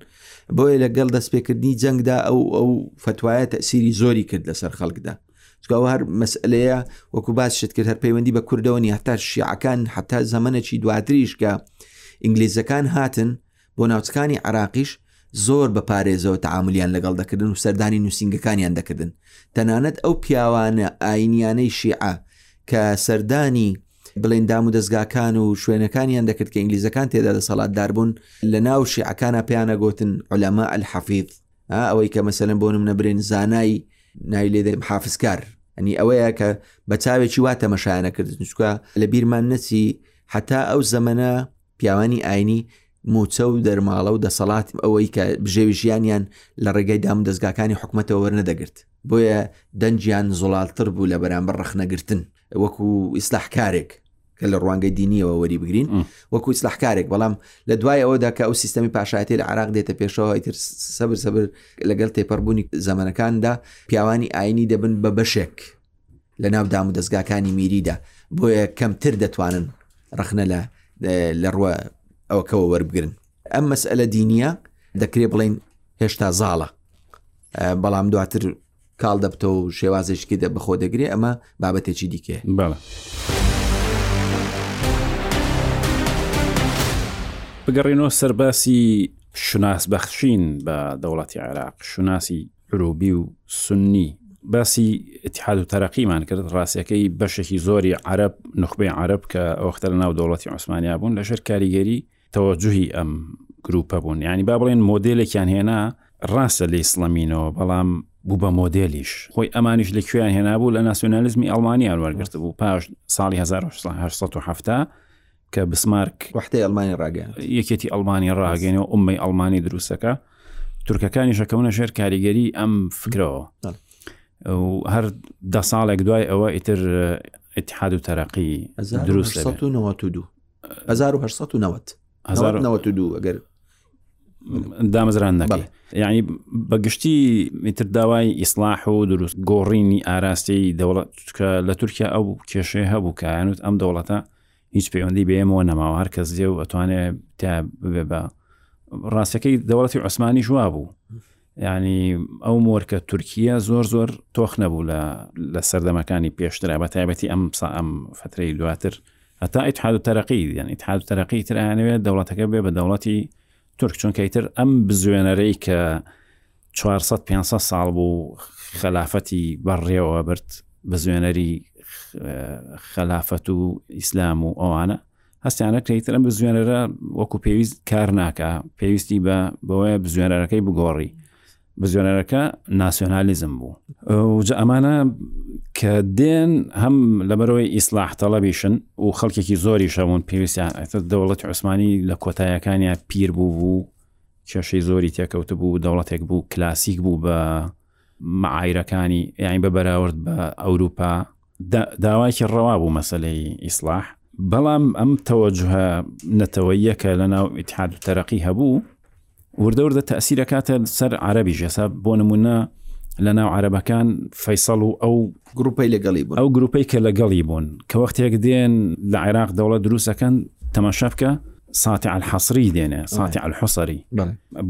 بۆیە لەگەڵ دەستپێکردنی جەنگدا ئەو ئەو فتوایە تەسیری زۆری کرد لەسەر خەڵکدا چکاوە هەر مەسلەیە وەکو باس شت کرد هەر پەیوەندی بە کوردەوە نیە هەتا شیعەکان حتا زەمنەی دواتریش کە ئینگلیزەکان هاتن بۆ ناوچەکانی عێراقیش زۆر بە پارێزەوە تەعاملیان لەگەڵ دەکردن و سەردانی نووسنگەکانیان دەکردن تەنانەت ئەو پیاوانە ئاینیانەی شیعە کە سەردانی بڵێن دام و دەستگاکان و شوێنەکانیان دەکرد کە ئینگلیزەکان تێدا دەسەڵاتدار بوون لە ناو شیعەکانە پێیانە گوتن علەما الحەفیف ئەوەی کە مەسەلەن بۆنم نەبرێن زانای ناوی لێ دەریم حافزکار ئەنی ئەوەیە کە بە چاوێکی وا تەمەشایانە کردن چکە لە بیرمان نەچی حتا ئەو زەمەە پیاوانی ئاینی موچە و دەرماڵە و دەسەڵات ئەوەی کە بژێوی ژیانیان لە ڕێگای دام دەستگاکانی حکوومەتەوە وەرنەدەگرت بۆیە دەنجیان زۆڵالتر بوو لە بەرامبەر ڕخنەگرتن وەکو ئیسلاحکارێک کە لە ڕوانگەی دینیەوە وەری بگرین وەکو ئیسلاحکارێک بەڵام لە دوای ئەوەدا کە ئەو سیستەمی پاشایەتی لە عراق دێتە پێشەوە ئیتر سەبر سەبر لەگەڵ تێپەڕبوونی زەمەنەکاندا پیاوانی ئاینی دەبن بە بەشێک لە ناو دام و دەستگاکانی میریدا بۆیە کەمتر دەتوانن ڕخنە لە لە ڕوە ئەوکەوە وەربگرن ئەم مەسئلە دینیە دەکرێ بڵین هێشتا زاڵە بەڵام دواتر کاڵ دەبتە و شێوازێشکی دە بەخۆ دەگرێ ئەمە بابەتێکی دیکێ بەڵە. بگەڕێنەوە سەرباسی شوناس بەخشین بە دەوڵەتی عێراق شوناسی عروبی و سنی باسی اتحاد و تەرەقیمان کرد ڕاستەکەی بەشێکی زۆری عرب نخبەی عرب کە ئەوختە لە ناو دەوڵەتی عوسمانیا بوون لەژێر کاریگەری تەوەجهی ئەم گروپە بوون ینی با بڵێن مۆدلێکیان هێنا ڕاستە لە ئیسلامینەوە بەڵام بوو بە مۆدلیش خۆی ئەمانیش لە کوێیان هێنابوو لە ناسیۆنالیزمی ئەڵمانیان وەرگرت بوو پاش ساڵی 1970 کە بسمارک وحدەی ئەڵمانی ڕاگەن یەکێتی ئەڵمانی ڕاگەێنەوە ئومەی ئەڵمانی دروستەکە تورکەکانی شەکەونە ژێر کاریگەری ئەم فکرەوە هەر دە ساڵێک دوای ئەوە ئیتر اتحاد و تەرەقی دروست 1992 1990 1992 ئەگەر دامەزران نەکەی یعنی بەگشتی میتر داوای ئیسلاح و دروست گۆڕینی ئاراستەی دەوڵەت لە تورکیا ئەو کێشەیە هەبوو کایانوت ئەم دەوڵەتە هیچ پەیوەندی بێمەوە نەماوە هەر کەس دێ و ئەتوانێ تا بێ بە ڕاستەکەی دەوڵەتی عوسمانی ژوا بوو ینی ئەو مۆرکە تورکیە زۆر زۆر تۆخ نەبوو لە لە سەردەمەکانی پێشترا بە تایبەتی ئەم سا ئەم فترەی دواتر هەتا ئیتحاد و تەرەقی دیان ئیتحاد و تەرەقی ترانەوێت دەوڵەتەکە بێ بە دەوڵەتی تورک چونکە ئیتر ئەم بزوێنەرەی کە 400 500 ساڵ بوو خەلافەتی بەڕێوە برد بزوێنەری خەلافەت و ئیسلام و ئەوانە هەستیانە کەیترم بزوێنەرە وەکو پێویست کار ناکە پێویستی بە بەوەیە بزوێنەرەکەی بگۆڕی بزوێنەرەکە ناسیۆنالیزم بوو وجە ئەمانە کە دێن هەم لەبەرەوەی ئیسلاح تەڵەبیشن و خەڵکێکی زۆری شەمون پێویستیان دەوڵەتی عوسمانی لە کۆتایەکانیان پیر بوو بوو کێشەی زۆری تێکەوت بوو دەوڵەتێک بوو کلاسیک بوو بە معایرەکانی یاین بە بەراورد بە ئەوروپا داوایکی ڕەوا بوو مەسلەی ئیسلاح بەڵام ئەم تەوەجهە نەتەوەیە کە لە ناو ئتحاد و تەرەقی هەبوو وردەوردە تەسیرەکاتە سەر عربی ژێسا بۆ نمونە لە ناو عربەکان فەیسەڵ و ئەو گروپی لەگەڵی بوون ئەو گروپی کە لەگەڵی بوون کە وەختێک دێن لە عێراق دەوڵەت دروستەکەن تەماشا بکە ساتع الحصری دێنێ ساتع الحصری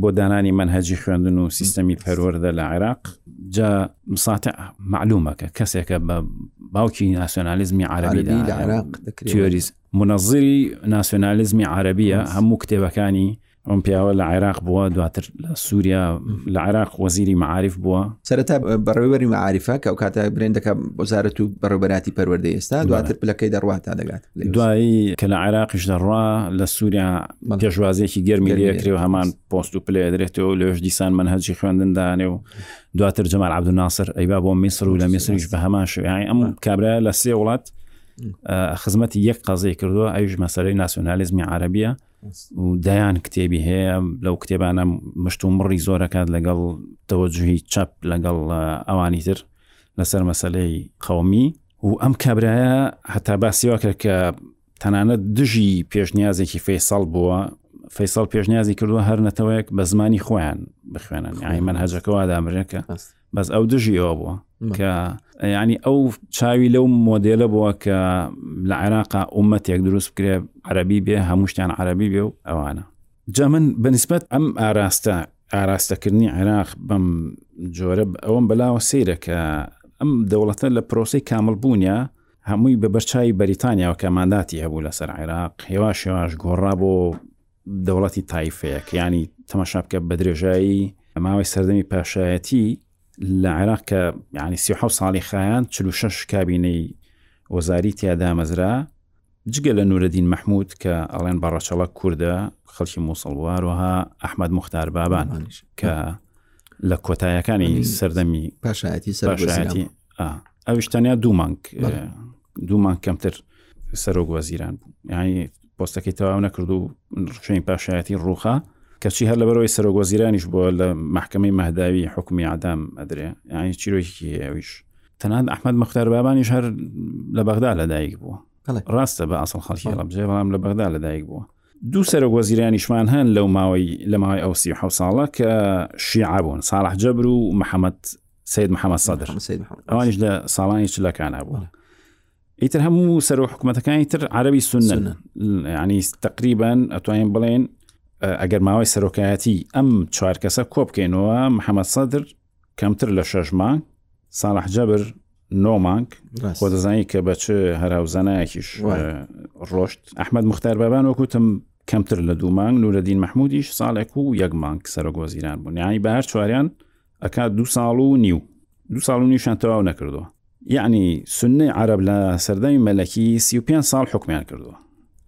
بۆ دانانی منهجی خوێندن و سیستەمی پەروەەردە لە عێراق جا ساتع معلومەکە کەسێکە بە باوکی ناسیۆنالیزمی عربی لە عێراق تیۆریز منەزری ناسیۆنالیزمی عربیە هەموو کتێبەکانی ئەم پیاوە لە عێراق بووە دواتر لە سووریا لە عێراق وەزیری معاریف بووە سەرەتا بەڕێوەری معاریفە کە ئەو کاتە برێندەکە وەزارەت و بەڕێبەراتی پەروەردە ئێستا دواتر پلەکەی دەڕوات تا دەگات دوایی کە لە عێراقیش دەڕوا لە سووریا پێشوازێکی گەرمی لەکرێ و هەمان پۆست و پلێ درێتەوە لەش دیسان من هەرجی خوێندندانێ و دواتر جەمال عبدناسر ئەیبا بۆ میسر و لە میسریش بە هەمان شوێنی ئەم کابرا لە سێ وڵات خزمەتی یەک قەزەی کردووە ئەوش مەسەرەی ناسیۆنالیزمی عربیە دەیان کتێبی هەیە لەو کتێبانە مشت و مڕی زۆرەکات لەگەڵ تەوەجوهی چەپ لەگەڵ ئەوانی تر لەسەر مەسلەی قومی و ئەم کابرایە هەتا باسیواکە کە تەنانەت دژی پێشنیازێکی فەیساڵ بووە فەیساڵ پێشنیازی کردووە هەر نەتەوەیەک بە زمانی خۆیان بخوێنن یانی من هەجەکەوا دامرێکە بەس ئەو دژیەوە بووە کە ینی ئەو چاوی لەو مۆدلە بووە کە لە عێراقا عومەتێک دروست بکرێ عەربی بێ هەمووشتیان عەربی بێ و ئەوانە جا من بەنسبت ئەم ئاراستە ئاراستەکردنی عێراق بەم جۆرە ئەوەم بەلاوە سەیرە کە ئەم دەوڵەتە لە پرۆسی کامل بوونە هەمووی بە بەرچوی بەریتانیاەوە کە ماداتی هەبوو لەسەر عێراق هێوا شێواش گۆڕا بۆ دەوڵەتی تایفەیە کە ینی تەماشا بکە بە درێژایی ئەماوەی سەردەمی پاشایەتی لە عێراق کە ینی سی ساڵی خایەن چ شش کابینەی وەزاری تیادامەزرا جگە لە نورەدین مەحمود کە ئەڵێن بە ڕەچەڵەک کووردە خەڵکی مووسڵ وارۆها ئەحمد مختار بابان کە لە کۆتایەکانی سەردەمی پاشایەتی سەرشایەتی ئەوش تەنیا دوو مانگ دوو مانگ کەمتر سەرۆک وەزیران بوو یعنی پۆستەکەی تەواو نەکردو ڕچین پاشایەتی ڕوخە کەچی هەر لە بەرەوەی سەرۆک وەزیرانیش بووە لە محکمەی مەهداوی حکومی عدام ئەدرێ یعنی چیرۆکی ئەویش تەنان ئەحمد مختار بابانیش هەر لە بەغدا لەدایک بووە ڕاستە بە ئاسڵ خەڵکی ڕبجێ بەڵام لە بەغدا لەدایک بووە دوو سەرۆک وەزیرانیشمان هەن لەو ماوەی لە ماوەی ئەو سی ساڵە کە شیعە بوون ساڵح جەبر و محەممەد سید محەممەد سەدر ئەوانیش لە ساڵانی چلەکانە بوون ئیتر هەموو سەر و حکوومەتەکانی تر عربی سنن ینی تقریبان ئەتوانین بڵێن ئەگەر ماوەی سەرۆکایەتی ئەم چوار کەسە کۆ بکەینەوە محەممەد سەدر کەمتر لە شەش مانگ ساڵح جەبر نۆ مانگ خۆ دەزانی کە بە چ هەراوزانایەکیش ڕۆشت ئەحمد مختار بابان وەکوتم کەمتر لە دوو مانگ نورەدین مححمودیش ساڵێک و یەک مانگ سەرۆگۆزیران بوون یانی بەهر چواریان ئەکا دو ساڵ و نیو دو ساڵ و نیشان تەواو نەکردووە یعنی سنەی عرب لە سەردەمی مەلەکی سی و پێ ساڵ حکمیان کردووە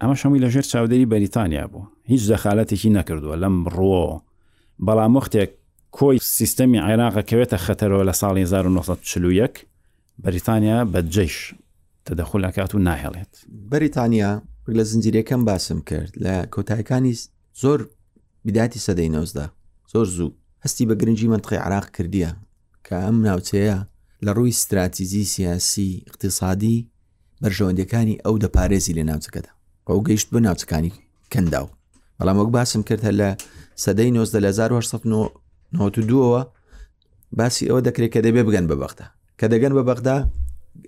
ئەمە شەمی لەژێر چاودێری بەریتانیا بوو هیچ دەخالەتێکی نەکردووە لەم ڕۆ بەڵام وەختێک کۆی سیستەمی عێراق ئەکەوێتە خەتەرەوە لە ساڵی هەزار و نۆ سەد و چل و یەک بەریتانیا بە جەیش تەدەخول ئەکات و ناهێڵێت بەریتانیا لە زنجیرەکەم باسم کرد لە کۆتایەکانی زۆر بداتی سەدەی نۆزدا زۆر زوو هەستی بە گرنگی منتقی عراق کردیە کە ئەم ناوچەیە لە ڕووی ستراتیزی سیاسی اقتصادی بەرژەوەندەکانی ئەو دەپارێزی لە ناوچەکەدا ئەو گەیشت بۆ ناوچەکانی کەنداو بەڵام وەک باسم کرد هەر لە سەدەی 19 لە 1992ەوە باسی ئەوە دەکرێت کە دەبێ بگەن بە بەغدا کە دەگەن بە بەغدا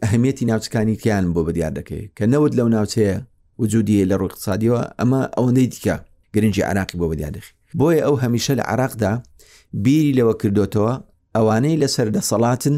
ئەهمیەتی ناوچەکانی تیان بۆ بەدیار دەکەێت کە نەوت لەو ناوچەیە وجودیە لە ڕووی اقتصادیەوە ئەمە ئەوەندەی دیکە گرنگی عراقی بۆ بەدیار دەخی بۆیە ئەو هەمیشە لە عراقدا بیری لەوە کردوتەوە ئەوانەی لەسەر دەسەڵاتن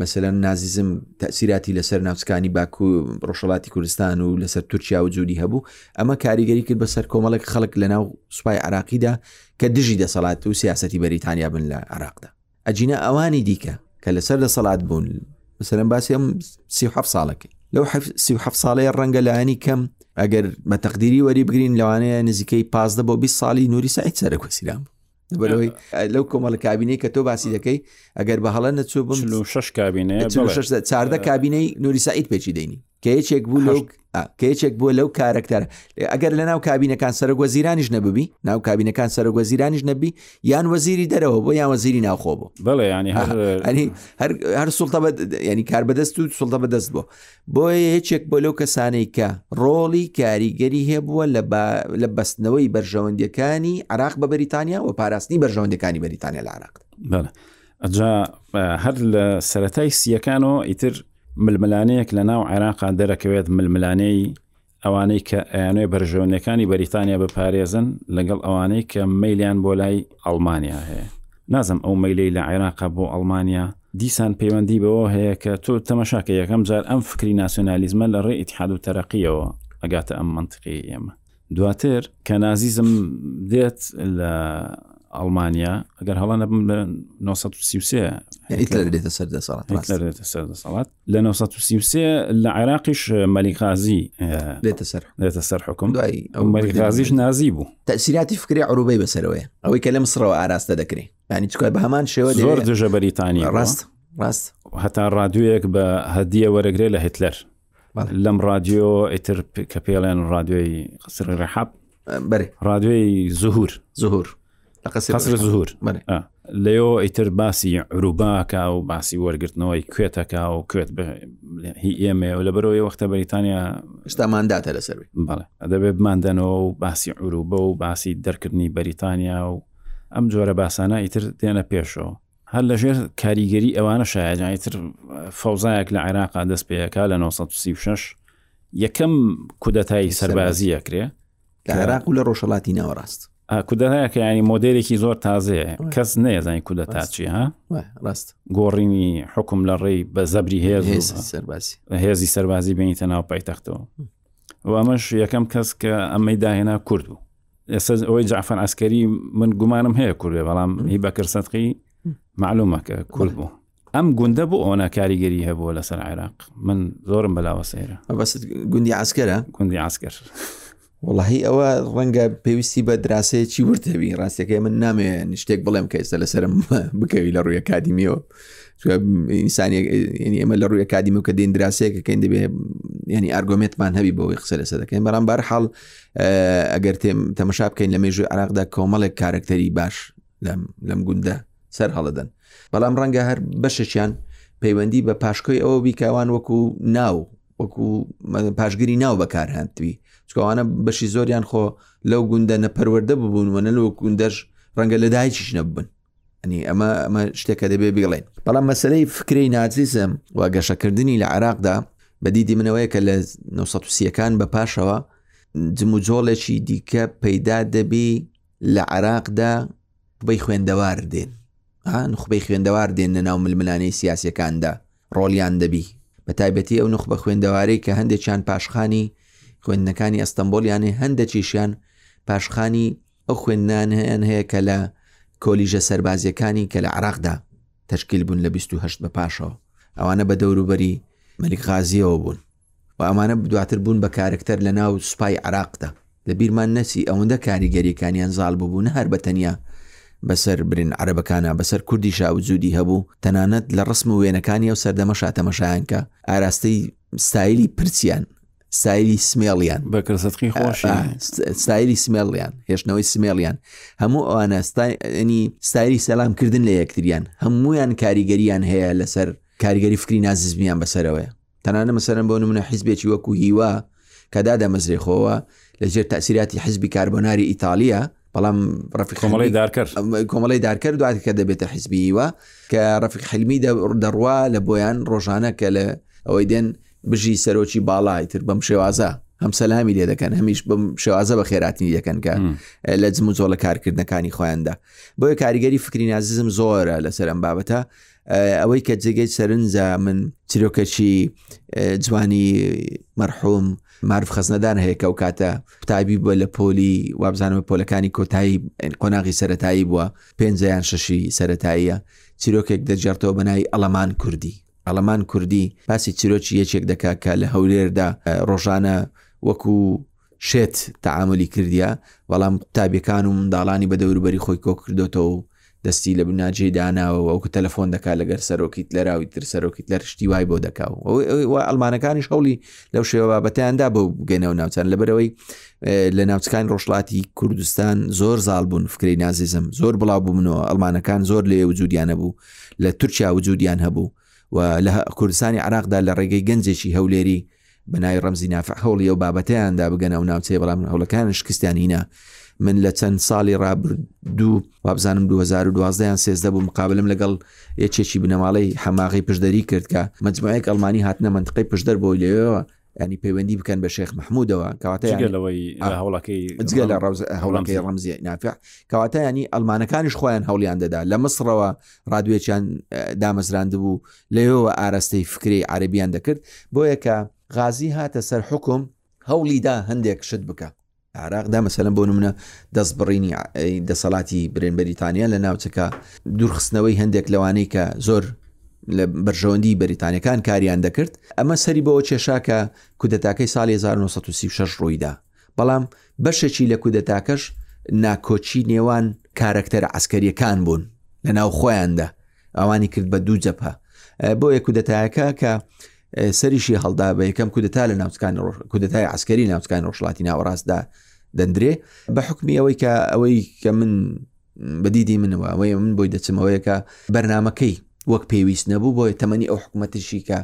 مەسەلەن نازیزم تەسیراتی لەسەر ناوچکانی باکو ڕۆژەڵاتی کوردستان و لەسەر تورکیا و جوودی هەبوو ئەمە کاریگەری کرد بەسەر کۆمەڵێک خەڵک لە ناو سوپای عراقیدا کە دژی دەسەڵات و سیاستی بەریتانیا بن لە عراقدا ئەجینا ئەوانی دیکە کە لەسەر دەسەڵات بوون مثلەن باسی ئەم سی ساڵەکەی لەو سی ساڵەیە ڕەنگە لایەنی کەم ئەگەر بە تەقدیری وەری بگرین لەوانەیە نزیکەی پازدە بۆ 20 ساڵی نووری سعیت سەرەکوەسیرام بەرەوەی لەو کۆمەڵە کابینەی کە تۆ باسی دەکەی ئەگەر بە هەڵە نەچوو بم شش کابینە چاردە کابینەی نوری سعید پێچی دەینی کە یەکێک بوو لەو کە یەکێک بووە لەو کارەکتەر ئەگەر لە ناو کابینەکان سەرۆک وەزیرانیش نەببی ناو کابینەکان سەرۆک وەزیرانیش نەبی یان وەزیری دەرەوە بۆ یان وەزیری ناوخۆ بوو بڵێ ینی هەر سوڵتە ینی کار بەدەست و سوڵتە بەدەست بۆ بۆیە یەکێک بۆ لەو کەسانەی کە ڕۆڵی کاریگەری هەبووە لە بەستنەوەی بەرژەوەندەکانی عراق بە بەریتانیا و پاراستنی بەرژەوەندەکانی بەریتانیا لە عراق ئەجا هەر لە سەتای سیەکانەوە ئیتر ململانەیەک لە ناو عێراقا دەرەکەوێت ململانەی ئەوانەی کە ئەیانوێ بەرژەوەندیەکانی بەریتانیا بپارێزن لەگەڵ ئەوانەی کە مەیلیان بۆ لای ئەڵمانیا هەیە نازم ئەو مەیلی لە عێراق بۆ ئەڵمانیا دیسان پەیوەندی بەوە هەیە کە تۆ تەمەشاکە یەکەم جار ئەم فکری ناسیۆنالیزمە لە ڕێ ئیتحاد و تەرەقیەوە ئەگاتە ئەم منطقی ئێمە دواتر کە نازیزم دێت لە ئەڵمانیا ئەگەر هەڵە نەبم لە 1930 سەر دەسەڵات لە 1930 لە عێراقیش مەلیقازی دێتە سەر دێتە سەر حکم دوای ئەو مەلیقازیش نازی بوو تەسیراتی فکری عروبەی بەسەرەوەی ئەوەی کە لە مسرەوە ئاراستە دەکرێت ینی چکای بە هەمان شێوە زۆر دژە بەریتانی ڕاست ڕاست هەتا ڕادوێک بە هەدیە وەرەگرێ لە هتلەر لەم ڕادیۆ ئیتر کە پێڵێن ڕادیۆی قسر ڕحاب بەێ ڕادوێی زهور زهور لە قەسر قەسر زهور بەێ ئا، لەیەوە ئیتر باسی عروباکە و باسی وەرگرتنەوەی کوێتەکە و کوێت بە- هی ئێمە و لە بەرەوەی وەختە بەریتانیا شتا مانداتە لەسەر بێ بەڵێ دەبێت بماندەنەوە و باسی عروبە و باسی دەرکردنی بەریتانیا و ئەم جۆرە باسانە ئیتر دێنە پێشەوە هەر لەژێر کاریگەری ئەوانە شایجانی تر فەوزایەک لە عێراقا دەست پێەکە لە 1936 یەکەم کودەتایی سەربازی ئەکرێ لە عێراق و لە ڕۆژهڵاتی ناوەڕاست کودەتاکە ینی مۆدلێکی زۆر تازەیە کەس نەیەزانانی کودەتا چی ها ڕاست گۆڕینی حکم لە ڕێی بە زەبری هێز سەربازی هێزی سەربازی بینیتە ناو پایتەختەوە و ئەمەش یەکەم کەس کە ئەمەی داهێنا کورد بوو ئێستا ئەوەی جعفەن ئەسکەری من گومانم هەیە کوردێ بەڵام هی بەکرسەتقی معلومەکە کورد بوو ئەم گوندە بۆ ئەوە کاریگەری هەبووە لەسەر عێراق من زۆرم بەلاوە سەیرە بەس گوندی ئاسکەرە گوندی ئاسکەر وڵی ئەوە ڕەنگە پێویستی بە دراسەیەکی وردەوی ڕاستەکەی من نامێ شتێک بڵێم کە ئێستا لەسرم بکەوی لە ڕووی کادیمیەوە ئینسانی ئێمە لە ڕووی کادیمە کە دین دراسەیەکە کەین دەبێ ینی ئارگۆمێتمان هەبی بۆی قسە لەسەر دەکەین بەرام بارحاڵ ئەگەر تێم تەمەشا بکەین لە مێژوی عراقدا کۆمەڵێک کارکتەری باش لەم گوندە سەر هەڵدەن بەڵام ڕەنگە هەر بەشەشیان پەیوەندی بە پاشکۆی ئەوە بیکوان وەکو ناو وەکو پاشگیری ناو بەکارهاتوی چکەوانە بەشی زۆریان خۆ لەو گوندە نەپەروەەردە ببوون وە نەلو گوندەش ڕەنگە لە دایکیش نەبن ئەنی ئەمە ئەمە شتێکە دەبێ بڵێن بەڵام مەسلەی فکری نازیزم و گەشەکردنی لە عراقدا بەدیدی منەوەیە کە لە 1970ەکان بە پاشەوە جموجۆڵێکی دیکە پەیدا دەبی لە عراقدا بەی خوێندەوار دێن نخبەی خوێندەوار دێن لە ناو ململانەی سیاسەکاندا ڕۆڵیان دەبی بە تایبەتی ئەو نخبە خوێندەوارەی کە هەندێکیان پاشخانی خوێندنەکانی ئەستەمبۆلیانێ هەندێکیشیان پاشخانی ئەو خوێندنان هەیەن هەیە کە لە کۆلیژە سربازیەکانی کە لە عراقدا تشکیل بوون لە 28 بە پاشەوە ئەوانە بە دەوروبەری مەلیک غازیەوە بوون و ئەمانە دواتر بوون بە کارکتەر لە ناو سوپای عراقدا لە بیرمان نەچی ئەوەندە کاریگەریەکانیان زال ببوو نە هەر بە تەنیا بەسەر برین عربەکانە بەسەر کوردی شاوجودی هەبوو تەنانەت لە ڕسم و وێنەکانی ئەو سەردەمە شاتەمەشایان کە ئاراستەی ستایلی پرچیان ستایلی سمێڵیان بەکەسەتقی خۆش ستایلی سمێڵیان هێشتنەوەی سمێڵیان هەموو ئەوانە ستایانی ستایلی سەلامکردن لە یەکتریان هەمویان کاریگەریان هەیە لەسەر کاریگەری فکری ناززمیان بەسەرەوەی تەنانە مەسەرەن بۆ نمونە حیزبێکی وەکو هیوا کە دادەمەزرێ خۆوە لە ژێر تاسیراتی حزبی کاربۆناری ئیتالیا بەڵام ڕفی کۆمەڵی دارکەر کۆمەڵی دارکەر دواتکە دەبێتە حزبیوە کە ڕفی حلمی دەڕوا لە بۆیان ڕۆژانە کە لە ئەوەی دێن بژی سەرۆکی باڵای تر بەم شێوازە هەم سەلامی لێ دەکەن هەمیش بم شێوازە بە خێراتنی دەکەن کە لە جمو زۆڵە کارکردنەکانی خۆیاندا بۆیە کاریگەری فکری ناززم زۆرە لەسەر ئەم بابەتە ئەوەی کە جێگەی سەرنجە من چیرۆکەشی جوانی مەرحوم مارف خەزنەدان هەیە کە و کاتە قوتابی بووە لە پۆلی وابزانەوە پۆلەکانی کۆتایی قۆناغی سەتایی بووە پێنجیان شەشی سەتاییە چیرۆکێک دەجارتەوە بەنای ئەڵەمان کوردی ئەڵەمان کوردی باسی چیرۆکی یەکێک دەکات کە لە هەولێردا ڕۆژانە وەکو شێت تەعاملی کردە بەڵام قوتابیەکان و منداڵانی بە دەوروبەری خۆی کۆک کردوتەوە دەستی لە بناجێ داناوە ئەوکە تەلەفۆن دەکات لەگەر سەرۆکیت لەراوی تر سەرۆکیت لەر شتی وای بۆ دەکاو ئەلمانەکانی شەڵی لەو شێوە بابەتیاندا بۆ بگەنەوە ناوچان لەبەرەوەی لە ناوچکانی ڕۆژڵاتی کوردستان زۆر زال بوون فکری نازیزم زۆر بڵاو بوومنەوە ئەلمانەکان زۆر لێ وجودیانە بوو لە تورکیا وجودیان هەبوو و لە کوردستانی عراقدا لە ڕێگەی گەنجێکی هەولێری بەناوی ڕەمزی نافع هەوڵی ئەو بابەتیاندا بگەن ئەو ناوچەیە بەڵام هەوڵەکان شکستیانینە من لە چەند ساڵی ڕابردوو وابزانم 2012یان سێزدە بوو مقابلم لەگەڵ یەکێکی بنەماڵەی حەماغی پشدەری کرد کە مجموعەیەک ئەلمانی هاتنە منتقی پشدەر بۆی لەوەوە ینی پەیوەندی بکەن بە شێخ مححمودەوە کەواتەوەی هەوڵەکەی جگە لە هەوڵەکەی ڕەمزی نافع کەواتە ینی ئەلمانەکانیش خۆیان هەوڵیان دەدا لە مسڕەوە ڕادوێکیان دامەزراند بوو لەوێوە ئارەستەی فکرەی عەرەبیان دەکرد، بۆیە کە غازی هاتە سەر حوکم هەوڵیدا هەندێک شت بکا. عێراقدا مەسەلەن بۆ نمونە دەست بڕینی دەسەڵاتی برێن بەریتانیا لە ناوچەکە دوورخستنەوەی هەندێک لەوانەی کە زۆر لە بەرژەوەندی بەریتانەکان کاریان دەکرد ئەمە سەری بەوە کێشاکە کودەتاکەی ساڵی 1936 ڕوویدا بەڵام بەشێکی لە کودەتاکەش ناکۆکی نێوان کارەکتەرە عسکەریەکان بوون لە ناو خۆیاندا ئەوانی کرد بە دوو جەپە بۆ یە کودەتایەکە کە سەریشی هەڵدا بە یەکەم کودەتا لە ناوچکان کودەتای عسکەری ناوچکان ڕۆژڵاتی ناوەڕاستدا دەندرێ بە حکمی ئەوەی کە ئەوەی کە من بەدیدی منەوە ئەوەیە من بۆی دەچمەوەیەکە بەرنمەکەی وەک پێویست نەبوو بۆیە تەمەنی ئەو حکوومەتشی کە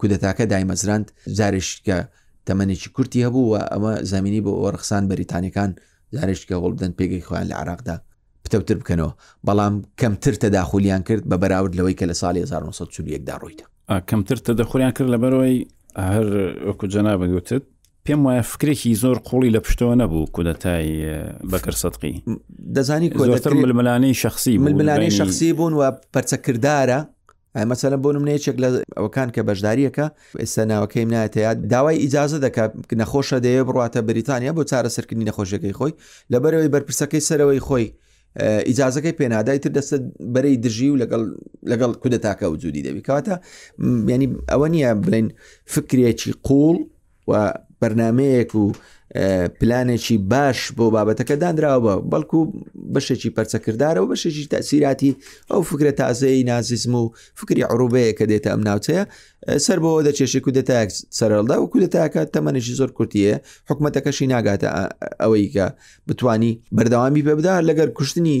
کودەتاکە دایمەزراند جارشکە تەمەنێکی کورتی هەبوو و ئەمە زەمینی بۆ ئەوە ڕخسان بەریتانیەکان جارێشکە هەوڵ بدەن پێگەی خۆیان لە عراقدا پتەوتر بکەنەوە بەڵام کەمتر تەداخولیان کرد بە بەراورد لەوەی کە لە ساڵی 1940 دا ڕوویدا کەمتر تەدەخوریان کرد لەبەرەوەی هەر وەکو جەنا بگوتت پێم وایە فکرێکی زۆر قوڵی لە پشتەوە نەبوو کودەتای بەکر سەدقی دەزانی کۆتر ململانەی شخصی ململانەی شخصی بوون و پەرچەکردارە مەسەلەن بۆ نمونە یەکێک لە ئەوکان کە بەشداریەکە ئێستا ناوەکەی نایەتە یاد داوای ئیجازە دەکات نەخۆشە دەیە بڕاتە بریتانیا بۆ چارەسەرکردنی نەخۆشیەکەی خۆی لەبەرەوەی بەرپرسەکەی سەرەوەی خۆی ئیجازەکەی پێنادای تر دەستە بەرەی دژی و لەگەڵ لەگەڵ کودەتاکە و جوودی دەبی کەواتە ینی ئەوە نییە بڵین فکرێکی قوڵ و بەرنمەیەک و پلانێکی باش بۆ بابەتەکە دانراوە بە بەڵکو بەشێکی پەرچەکردارە و بەشێکی تاسیراتی ئەو فکرە تازەی نازیزم و فکری عروبەیە کە دێتە ئەم ناوچەیە سەر بەوە دەچێشی کودەتاک سەرلدا و کودەتاکە تەمەنێکی زۆر کورتیە حکوومەتەکەشی ناگاتە ئەوەیکە بتانی بەردەوامی پێبدا لەگەر کوشتنی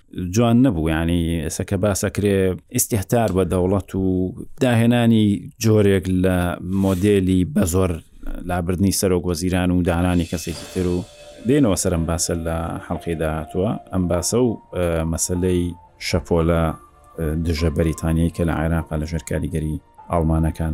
جوان نەبوو ینی ئێستا کە باسەکرێ ئیسیهتار بە دەوڵەت و داهێنانی جۆرێک لە مۆدێلی بە زۆر لابردنی سەرۆک وەزیران و دانانی کەسێکی تر و دێنەوە سەرم باسە لە حەڵقی داهاتوە ئەم باسە و مەسلەی شەپۆلە دژە بەریتانیایی کە لە عێراق لە ژێر کاریگەری ئاڵمانەکان